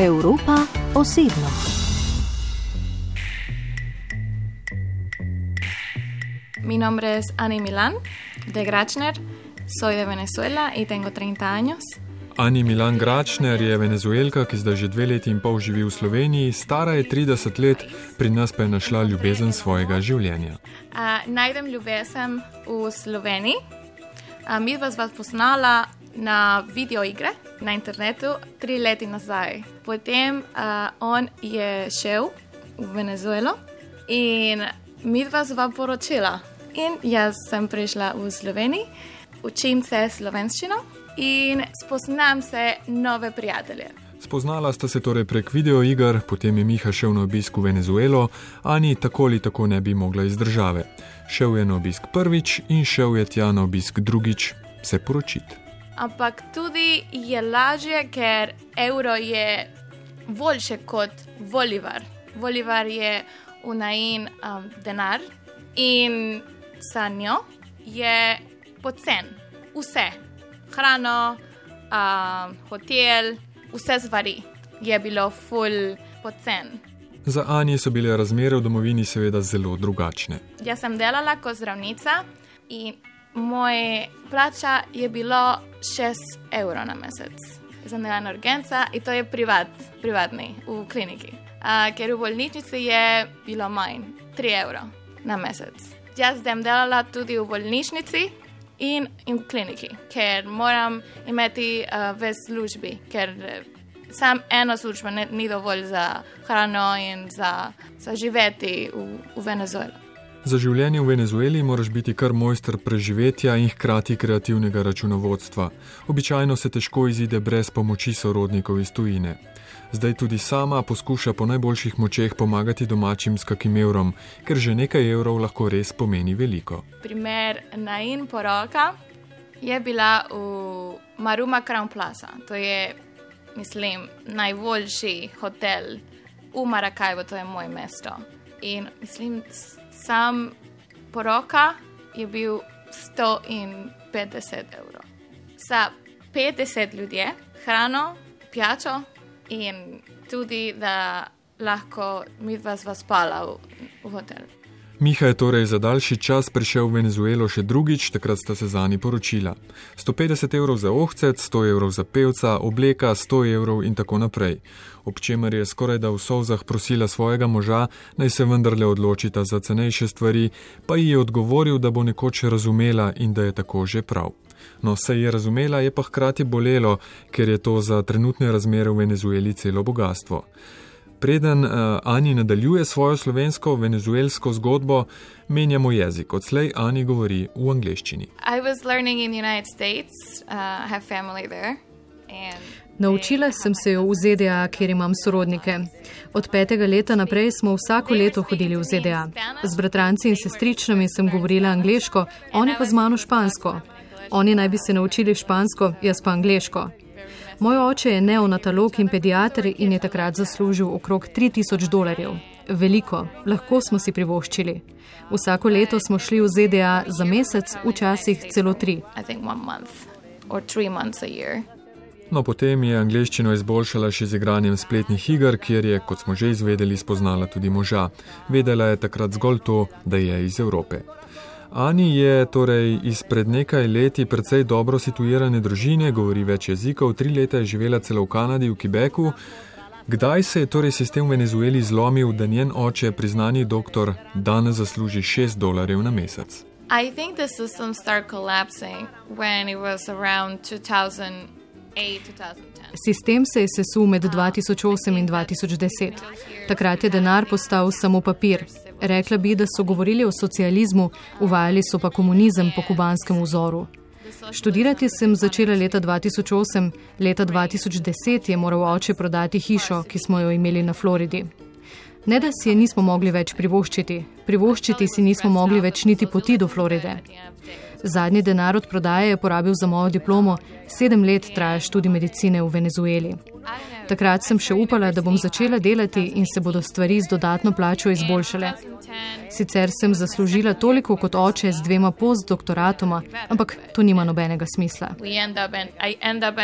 Evropa osebno. Mi nombre es Ani Milán, de Grachner. Soy de Venezuela y tengo 30 años. Ani Milan Gračner je venezuelka, ki zdaj že dve leti in pol živi v Sloveniji, stara je 30 let, pri nas pa je našla ljubezen svojega življenja. Uh, najdem ljubezen v Sloveniji. Uh, mi vas vas poznala na videoigre na internetu tri leta nazaj. Potem uh, on je šel v Venezuelo in mi vas vam poročila. In jaz sem prišla v Slovenijo, učim se slovenščino in spoznam se nove prijatelje. Spoznala sta se torej prek videoiger, potem je Miha šel na obisk v Venezuelo, Ani tako ali tako ne bi mogla iz države. Šel je na obisk prvič in šel je tja na obisk drugič, se poročiti. Ampak tudi je lažje, ker evro je boljše kot Bolivar. Bolivar je unajin um, denar in za njo je pocen. Vse, hrano, um, hotel, vse stvari je bilo full pocen. Za Ani so bile razmere v domovini seveda zelo drugačne. Jaz sem delala kot zdravnica in moja plača je bilo 6 evrov na mesec. Sem delala urgenca in to je privat, privatni v kliniki. Uh, ker v bolnišnici je bilo manj, 3 evrov na mesec. Jaz sem delala tudi v bolnišnici in, in v kliniki, ker moram imeti uh, več službi, ker eh, sam eno službo ne, ni dovolj za hrano in za, za živeti v, v Venezueli. Za življenje v Venezueli moraš biti kar mojster preživetja in hkrati kreativnega računovodstva. Običajno se težko izide brez pomoči sorodnikov iz tujine. Zdaj tudi sama poskuša po najboljših močeh pomagati domačim s kakim evrom, ker že nekaj evrov lahko res pomeni veliko. Primer na in poroka je bila v Maruma Crown Plaza. To je, mislim, najboljši hotel v Marakaju, to je moje mesto. In mislim, sam poroka je bil 150 evrov. Za 50 ljudi, hrano, pijačo in tudi, da lahko mi vas spala v, v hotel. Miha je torej za daljši čas prišel v Venezuelo še drugič, takrat sta se za njim poročila. 150 evrov za ohcet, 100 evrov za pevca, obleka 100 evrov in tako naprej. Ob čemer je skoraj da v solzah prosila svojega moža, naj se vendarle odločita za cenejše stvari, pa ji je odgovoril, da bo nekoč razumela in da je tako že prav. No, se je razumela, je pa hkrati bolelo, ker je to za trenutne razmere v Venezueli celo bogatstvo. Preden uh, Ani nadaljuje svojo slovensko-venezuelsko zgodbo, menjamo jezik. Odslej Ani govori v angleščini. Naučila sem se jo v ZDA, kjer imam sorodnike. Od petega leta naprej smo vsako leto hodili v ZDA. Z bratranci in sestričnami sem govorila angliško, oni pa z mano špansko. Oni naj bi se naučili špansko, jaz pa angliško. Moj oče je neonatalog in pediatr in je takrat zaslužil okrog 3000 dolarjev. Veliko, lahko smo si privoščili. Vsako leto smo šli v ZDA za mesec, včasih celo tri. No, potem je angliščino izboljšala še z igranjem spletnih iger, kjer je, kot smo že izvedeli, spoznala tudi moža. Vedela je takrat zgolj to, da je iz Evrope. Ani je torej izpred nekaj leti precej dobro situirane družine, govori več jezikov, tri leta je živela celo v Kanadi, v Quebecu. Kdaj se je torej sistem v Venezueli zlomil, da njen oče, priznani doktor, danes zasluži 6 dolarjev na mesec? Da se je sistem začel kolapsati, ko je bilo around 2000. Sistem se je sesul med 2008 in 2010. Takrat je denar postal samo papir. Rekla bi, da so govorili o socializmu, uvajali so pa komunizem po kubanskem vzoru. Študirati sem začela leta 2008, leta 2010 je moral oče prodati hišo, ki smo jo imeli na Floridi. Ne da si je nismo mogli več privoščiti, privoščiti si nismo mogli več niti poti do Floride. Zadnji denar od prodaje je porabil za mojo diplomo, sedem let traja študij medicine v Venezueli. Takrat sem še upala, da bom začela delati in se bodo stvari z dodatno plačo izboljšale. Sicer sem zaslužila toliko kot oče z dvema postdoktoratoma, ampak to nima nobenega smisla. End up end up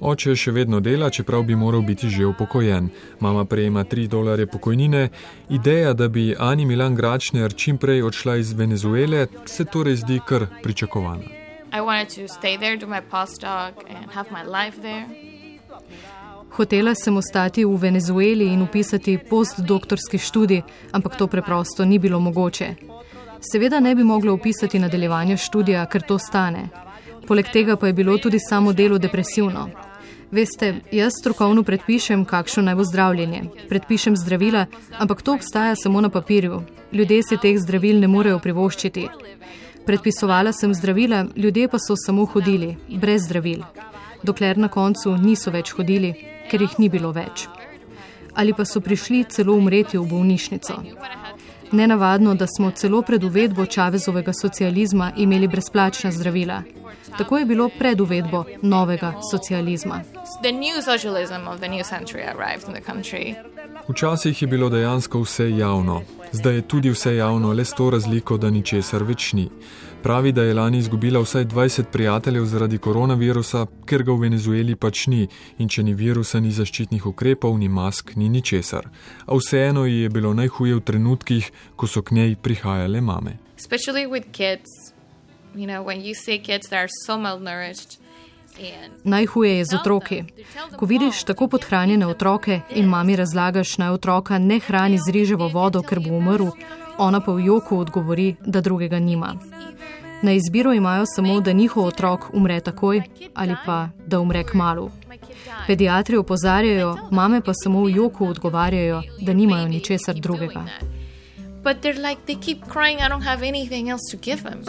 Oče še vedno dela, čeprav bi moral biti že upokojen. Mama prejema 3 dolarje pokojnine. Ideja, da bi Ani Milan Gračner čim prej odšla iz Venezuele, se torej zdi kar pričakovana. There. Hotela sem ostati v Venezueli in upisati postdoktorski študij, ampak to preprosto ni bilo mogoče. Seveda ne bi mogla upisati nadaljevanja študija, ker to stane. Poleg tega pa je bilo tudi samo delo depresivno. Veste, jaz strokovno predpišem, kakšno naj bo zdravljenje. Predpišem zdravila, ampak to obstaja samo na papirju. Ljudje si teh zdravil ne morejo privoščiti. Predpisovala sem zdravila, ljudje pa so samo hodili, brez zdravil. Dokler na koncu niso več hodili, ker jih ni bilo več. Ali pa so prišli celo umreti v bolnišnico. Nenavadno, da smo celo pred uvedbo Čavezovega socializma imeli brezplačna zdravila. Tako je bilo pred uvedbo novega socializma. Včasih je bilo dejansko vse javno, zdaj je tudi vse javno, le s to razliko, da ničesar več ni. Pravi, da je lani izgubila vsaj 20 prijateljev zaradi koronavirusa, ker ga v Venezueli pač ni in če ni virusa, ni zaščitnih ukrepov, ni mask, ni ničesar. A vseeno ji je bilo najhuje v trenutkih, ko so k njej prihajale mame. Especially with kids. You know, when you see kids that are so malnourished. Najhuje je z otroki. Ko vidiš tako podhranjene otroke in mami razlagaš, naj otroka ne hrani z riževo vodo, ker bo umrl, ona pa v joku odgovori, da drugega nima. Na izbiro imajo samo, da njihov otrok umre takoj ali pa da umre k malu. Pediatri opozarjajo, mame pa samo v joku odgovarjajo, da nimajo ničesar drugega. But they're like, they keep crying, I don't have anything else to give them.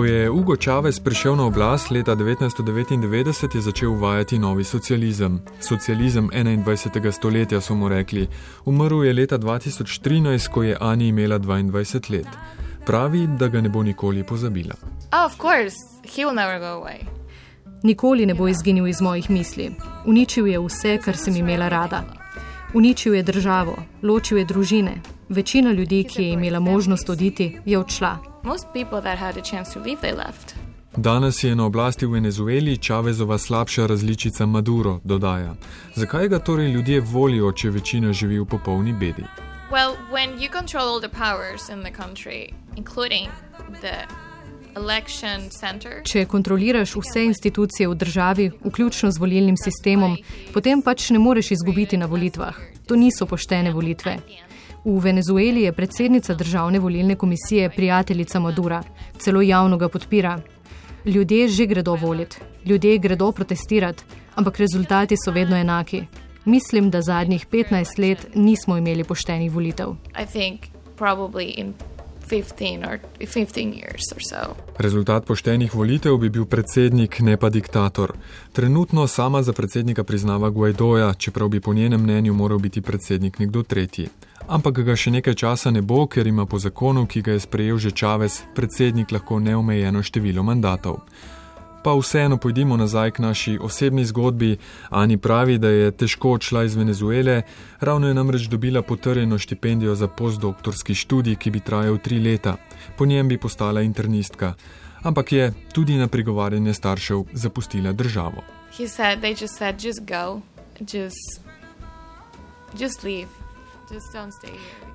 Ko je Hugo Chavez prišel na oblast leta 1999, je začel uvajati novi socializem. Socializem 21. stoletja so mu rekli. Umrl je leta 2013, ko je Ani imela 22 let. Pravi, da ga ne bo nikoli pozabila. Oh, of course, he will never go away. Nikoli ne bo izginil iz mojih misli. Uničil je vse, kar sem imela rada. Uničil je državo, ločil je družine. Večina ljudi, ki je imela možnost oditi, je odšla. Most people that had a chance to leave, they left. Danes je na oblasti v Venezueli Chavezova slabša različica Maduro, dodaja. Zakaj ga torej ljudje volijo, če večina živi v popolni bedi? Well, when you control all the powers in the country, including the election center, Če kontroliraš vse institucije v državi, vključno z volilnim sistemom, potem pač ne moreš izgubiti na volitvah. To niso poštene volitve. V Venezueli je predsednica državne volilne komisije prijateljica Madura, celo javno ga podpira. Ljudje že gredo volit, ljudje gredo protestirati, ampak rezultati so vedno enaki. Mislim, da zadnjih 15 let nismo imeli poštenih volitev. I think probably in 15 or 15 years or so. Rezultat poštenih volitev bi bil predsednik, ne pa diktator. Trenutno sama za predsednika priznava Guaidoja, čeprav bi po njenem mnenju moral biti predsednik nekdo tretji. Ampak ga še nekaj časa ne bo, ker ima po zakonu, ki ga je sprejel že Čavez, predsednik lahko neomejeno število mandatov. Pa vseeno pojdimo nazaj k naši osebni zgodbi. Ani pravi, da je težko odšla iz Venezuele, ravno je namreč dobila potrjeno štipendijo za postdoktorski študij, ki bi trajal tri leta. Po njem bi postala internistka. Ampak je tudi na prigovarjanje staršev zapustila državo. He said, they just said, just go, just, just leave,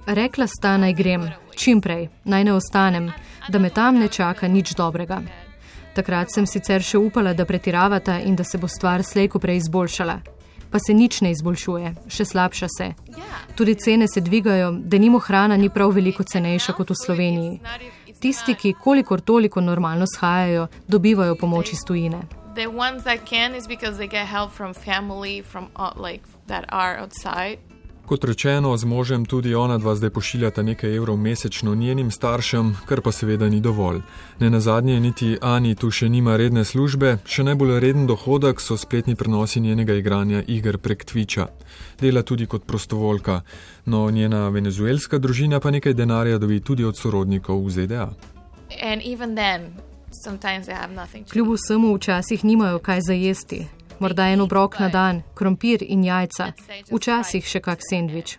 Rekla sta naj grem, čim prej, naj ne ostanem, da me tam ne čaka nič dobrega. Takrat sem sicer še upala, da pretiravata in da se bo stvar slejko prej izboljšala. Pa se nič ne izboljšuje, še slabša se. Tudi cene se dvigajo, da nimo hrana ni prav veliko cenejša kot v Sloveniji. Tisti, ki kolikor toliko normalno shajajo, dobivajo pomoč iz tujine. The ones that can is because they get help from family from uh, like that are outside. Kot rečeno, z možem tudi ona dva zdaj pošiljata nekaj evrov mesečno njenim staršem, kar pa seveda ni dovolj. Ne na zadnje, niti Ani tu še nima redne službe, še najbolj reden dohodek so spletni prenosi njenega igranja iger prek Twitcha. Dela tudi kot prostovoljka, no njena venezuelska družina pa nekaj denarja dobi tudi od sorodnikov v ZDA. Kljub vsemu včasih nimajo kaj za jesti. Morda en obrok na dan, krompir in jajca, včasih še kak sendvič.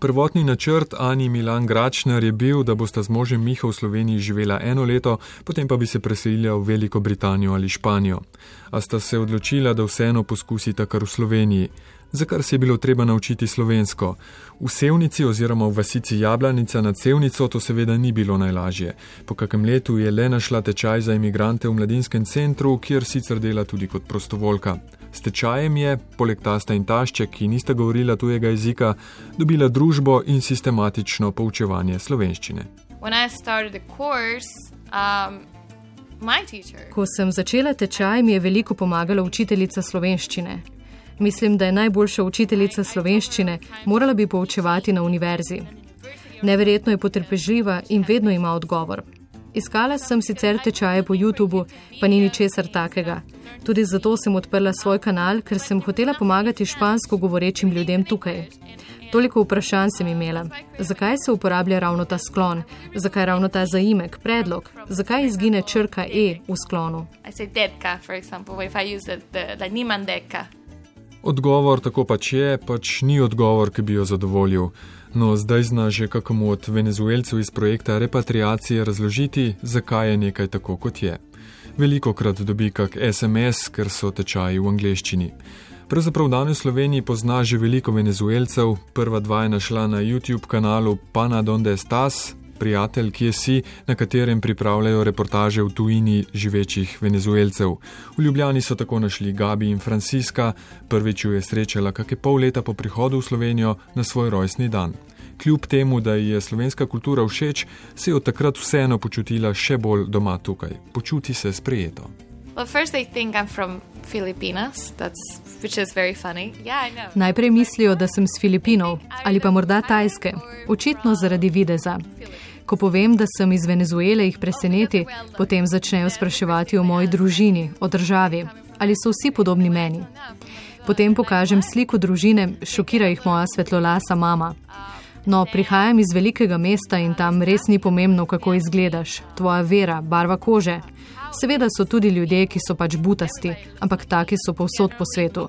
Prvotni načrt Ani Milan Gračner je bil, da bosta z možem Miha v Sloveniji živela eno leto, potem pa bi se preselila v Veliko Britanijo ali Španijo. A sta se odločila, da vseeno poskusita kar v Sloveniji za kar se je bilo treba naučiti slovensko. V Sevnici oziroma v vasici Jablanica nad Sevnico to seveda ni bilo najlažje. Po kakem letu je le našla tečaj za imigrante v mladinskem centru, kjer sicer dela tudi kot prostovoljka. S tečajem je, poleg tasta in tašče, ki nista govorila tujega jezika, dobila družbo in sistematično poučevanje slovenščine. Um, Ko sem začela tečaj, mi je veliko pomagala učiteljica slovenščine. Mislim, da je najboljša učiteljica slovenščine, morala bi poučevati na univerzi. Neverjetno je potrpežljiva in vedno ima odgovor. Iskala sem sicer tečaje po YouTubu, pa ni ničesar takega. Tudi zato sem odprla svoj kanal, ker sem hotela pomagati špansko govorečim ljudem tukaj. Toliko vprašanj sem imela. Zakaj se uporablja ravno ta sklon? Zakaj ravno ta zaimek, predlog? Zakaj izgine črka E v sklonu? Odgovor tako pač je, pač ni odgovor, ki bi jo zadovoljil. No, zdaj zna že kakomu od venezuelcev iz projekta repatriacije razložiti, zakaj je nekaj tako, kot je. Veliko krat dobi kak SMS, ker so tečaji v angleščini. Pravzaprav danes v Sloveniji pozna že veliko venezuelcev, prva dva je našla na YouTube kanalu Pana Donde Stas, prijatelj, ki je si, na katerem pripravljajo reportaže v tujini živečih venezuelcev. V Ljubljani so tako našli Gabi in Franciska, prvič jo je srečala kakšne pol leta po prihodu v Slovenijo na svoj rojstni dan. Kljub temu, da ji je slovenska kultura všeč, se je od takrat vseeno počutila še bolj doma tukaj. Počuti se sprejeto. Well, yeah, Najprej mislijo, da sem z Filipinov ali pa morda Tajske, očitno zaradi videza. Ko povem, da sem iz Venezuele, jih preseneti, potem začnejo spraševati o moji družini, o državi, ali so vsi podobni meni. Potem pokažem sliko družine, šokira jih moja svetlolasa mama. No, prihajam iz velikega mesta in tam res ni pomembno, kako izgledaš, tvoja vera, barva kože. Seveda so tudi ljudje, ki so pač butasti, ampak taki so povsod po svetu.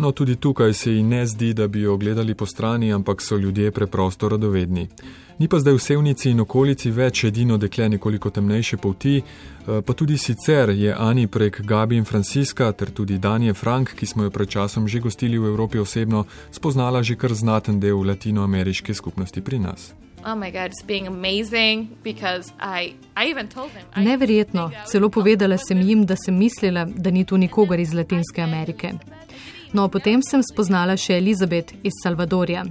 No, tudi tukaj se ji ne zdi, da bi jo gledali po strani, ampak so ljudje preprosto radovedni. Ni pa zdaj v Sevnici in okolici več edino dekle nekoliko temnejše polti, eh, pa tudi sicer je Ani prek Gabi in Franciska ter tudi Danje Frank, ki smo jo pred časom že gostili v Evropi osebno, spoznala že kar znaten del latinoameriške skupnosti pri nas. Oh God, I, I Neverjetno, celo povedala sem jim, da sem mislila, da ni tu nikogar iz Latinske Amerike. No, potem sem spoznala še Elizabet iz Salvadorja.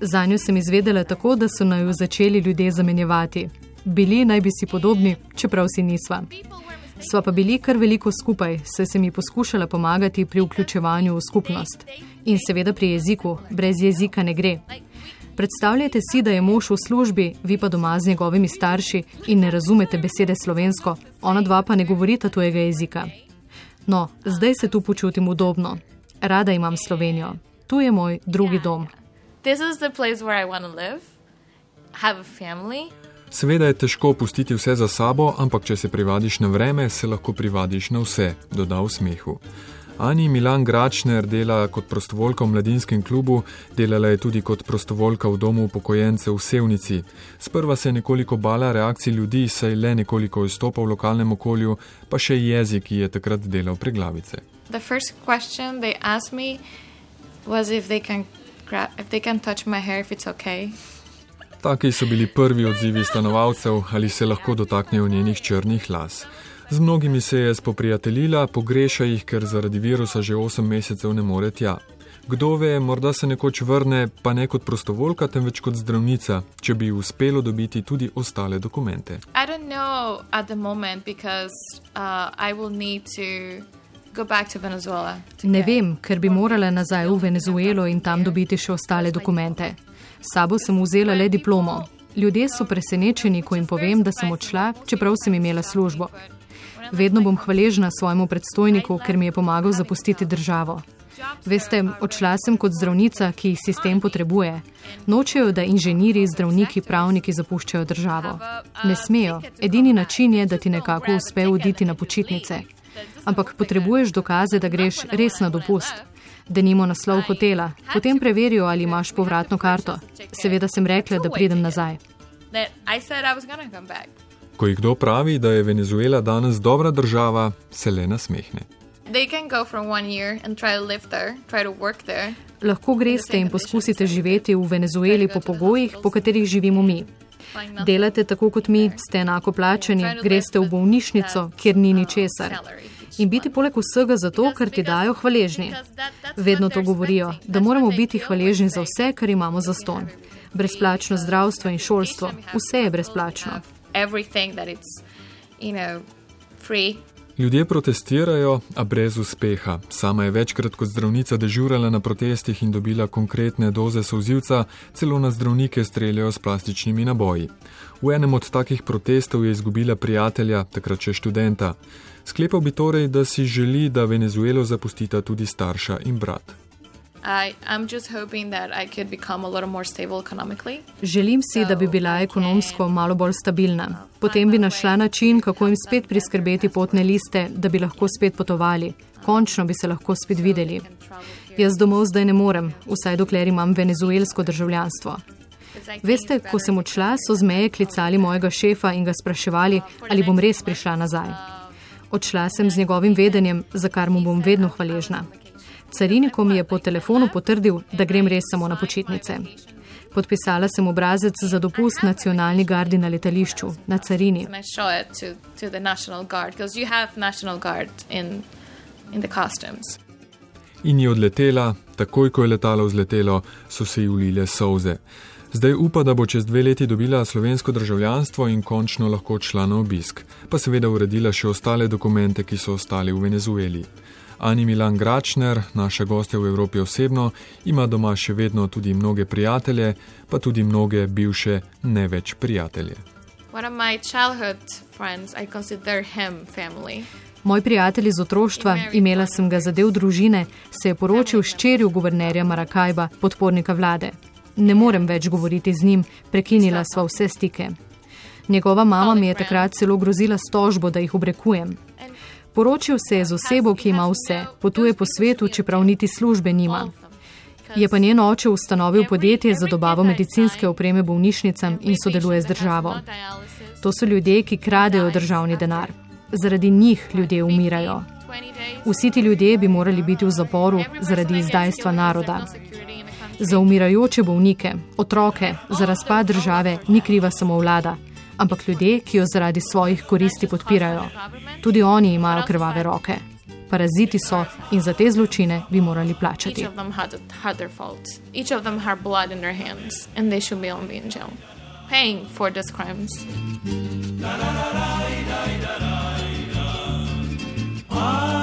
Za njo sem izvedela tako, da so naj jo začeli ljudje zamenjevati. Bili naj bi si podobni, čeprav si nisva. Sva pa bili kar veliko skupaj, saj sem ji poskušala pomagati pri vključevanju v skupnost. In seveda pri jeziku, brez jezika ne gre. Predstavljajte si, da je mož v službi, vi pa doma z njegovimi starši in ne razumete besede slovensko, ona dva pa ne govorita tujega jezika. No, zdaj se tu počutim udobno. Rada imam Slovenijo. Tu je moj drugi dom this is the place where I want to live, have a family. Seveda je težko pustiti vse za sabo, ampak če se privadiš na vreme, se lahko privadiš na vse, doda v smehu. Ani Milan Gračner dela kot prostovoljka v mladinskem klubu, delala je tudi kot prostovoljka v domu upokojencev v Sevnici. Sprva se je nekoliko bala reakcij ljudi, saj le nekoliko izstopa v lokalnem okolju, pa še jezik, ki je takrat delal preglavice. Prvi vprašanje, ki so me vprašali, je, če lahko if they can touch my hair, if it's okay. Taki so bili prvi odzivi stanovalcev, ali se lahko dotaknejo njenih črnih las. Z mnogimi se je spoprijateljila, pogreša jih, ker zaradi virusa že 8 mesecev ne more tja. Kdo ve, morda se nekoč vrne pa ne kot prostovoljka, temveč kot zdravnica, če bi uspelo dobiti tudi ostale dokumente. I don't know at the moment because uh, I will need to Ne vem, ker bi morala nazaj v Venezuelo in tam dobiti še ostale dokumente. Sabo sem vzela le diplomo. Ljudje so presenečeni, ko jim povem, da sem odšla, čeprav sem imela službo. Vedno bom hvaležna svojemu predstojniku, ker mi je pomagal zapustiti državo. Veste, odšla sem kot zdravnica, ki jih sistem potrebuje. Nočejo, da inženirji, zdravniki, pravniki zapuščajo državo. Ne smejo. Edini način je, da ti nekako uspe oditi na počitnice. Ampak potrebuješ dokaze, da greš res na dopust. Da nimo naslov hotela, potem preverijo, ali imaš povratno karto. Seveda sem rekla, da pridem nazaj. That I said I was gonna come back. Ko ji kdo pravi, da je Venezuela danes dobra država, se le nasmehne. They can go for one year and try to live there, try to work there. Lahko greste in poskusite živeti v Venezueli po pogojih, po katerih živimo mi. Delate tako kot mi, ste enako plačani, greste v bolnišnico, kjer ni ničesar. In biti poleg vsega zato, ker ti dajo hvaležni. Vedno to govorijo, da moramo biti hvaležni za vse, kar imamo za ston. Brezplačno zdravstvo in šolstvo, vse je brezplačno. Everything that it's, you know, free. Ljudje protestirajo, a brez uspeha. Sama je večkrat kot zdravnica dežurala na protestih in dobila konkretne doze solzivca, celo na zdravnike streljajo s plastičnimi naboji. V enem od takih protestov je izgubila prijatelja, takrat še študenta. Sklepal bi torej, da si želi, da Venezuelo zapustita tudi starša in brat. I, I'm just hoping that I could become a little more stable economically. Želim si, da bi bila ekonomsko malo bolj stabilna. Potem bi našla način, kako jim spet priskrbeti potne liste, da bi lahko spet potovali. Končno bi se lahko spet videli. Jaz domov zdaj ne morem, vsaj dokler imam venezuelsko državljanstvo. Veste, ko sem odšla, so z meje klicali mojega šefa in ga spraševali, ali bom res prišla nazaj. Odšla sem z njegovim vedenjem, za kar mu bom vedno hvaležna. Carinikom mi je po telefonu potrdil, da grem res samo na počitnice. Podpisala sem obrazec za dopust nacionalni gardi na letališču, na carini. In je odletela, takoj ko je letalo vzletelo, so se ji ulile solze. Zdaj upa, da bo čez dve leti dobila slovensko državljanstvo in končno lahko odšla na obisk, pa seveda uredila še ostale dokumente, ki so ostali v Venezueli. Ani Milan Gračner, naša gostja v Evropi osebno, ima doma še vedno tudi mnoge prijatelje, pa tudi mnoge bivše ne več prijatelje. One of my childhood friends, I consider him family. Moj prijatelj iz otroštva, imela sem ga za del družine, se je poročil s čerjo guvernerja Marakajba, podpornika vlade. Ne morem več govoriti z njim, prekinila sva vse stike. Njegova mama mi je takrat celo grozila s tožbo, da jih obrekujem. Poročil se je z osebo, ki ima vse, potuje po svetu, čeprav niti službe nima. Je pa njen oče ustanovil podjetje za dobavo medicinske opreme bolnišnicam in sodeluje z državo. To so ljudje, ki kradejo državni denar. Zaradi njih ljudje umirajo. Vsi ti ljudje bi morali biti v zaporu zaradi izdajstva naroda. Za umirajoče bolnike, otroke, za razpad države ni kriva samo vlada, ampak ljudje, ki jo zaradi svojih koristi podpirajo. Tudi oni imajo krvave roke. Paraziti so in za te zločine bi morali plačati. Paying for these crimes. Da, da, da, da, da, da, da, da.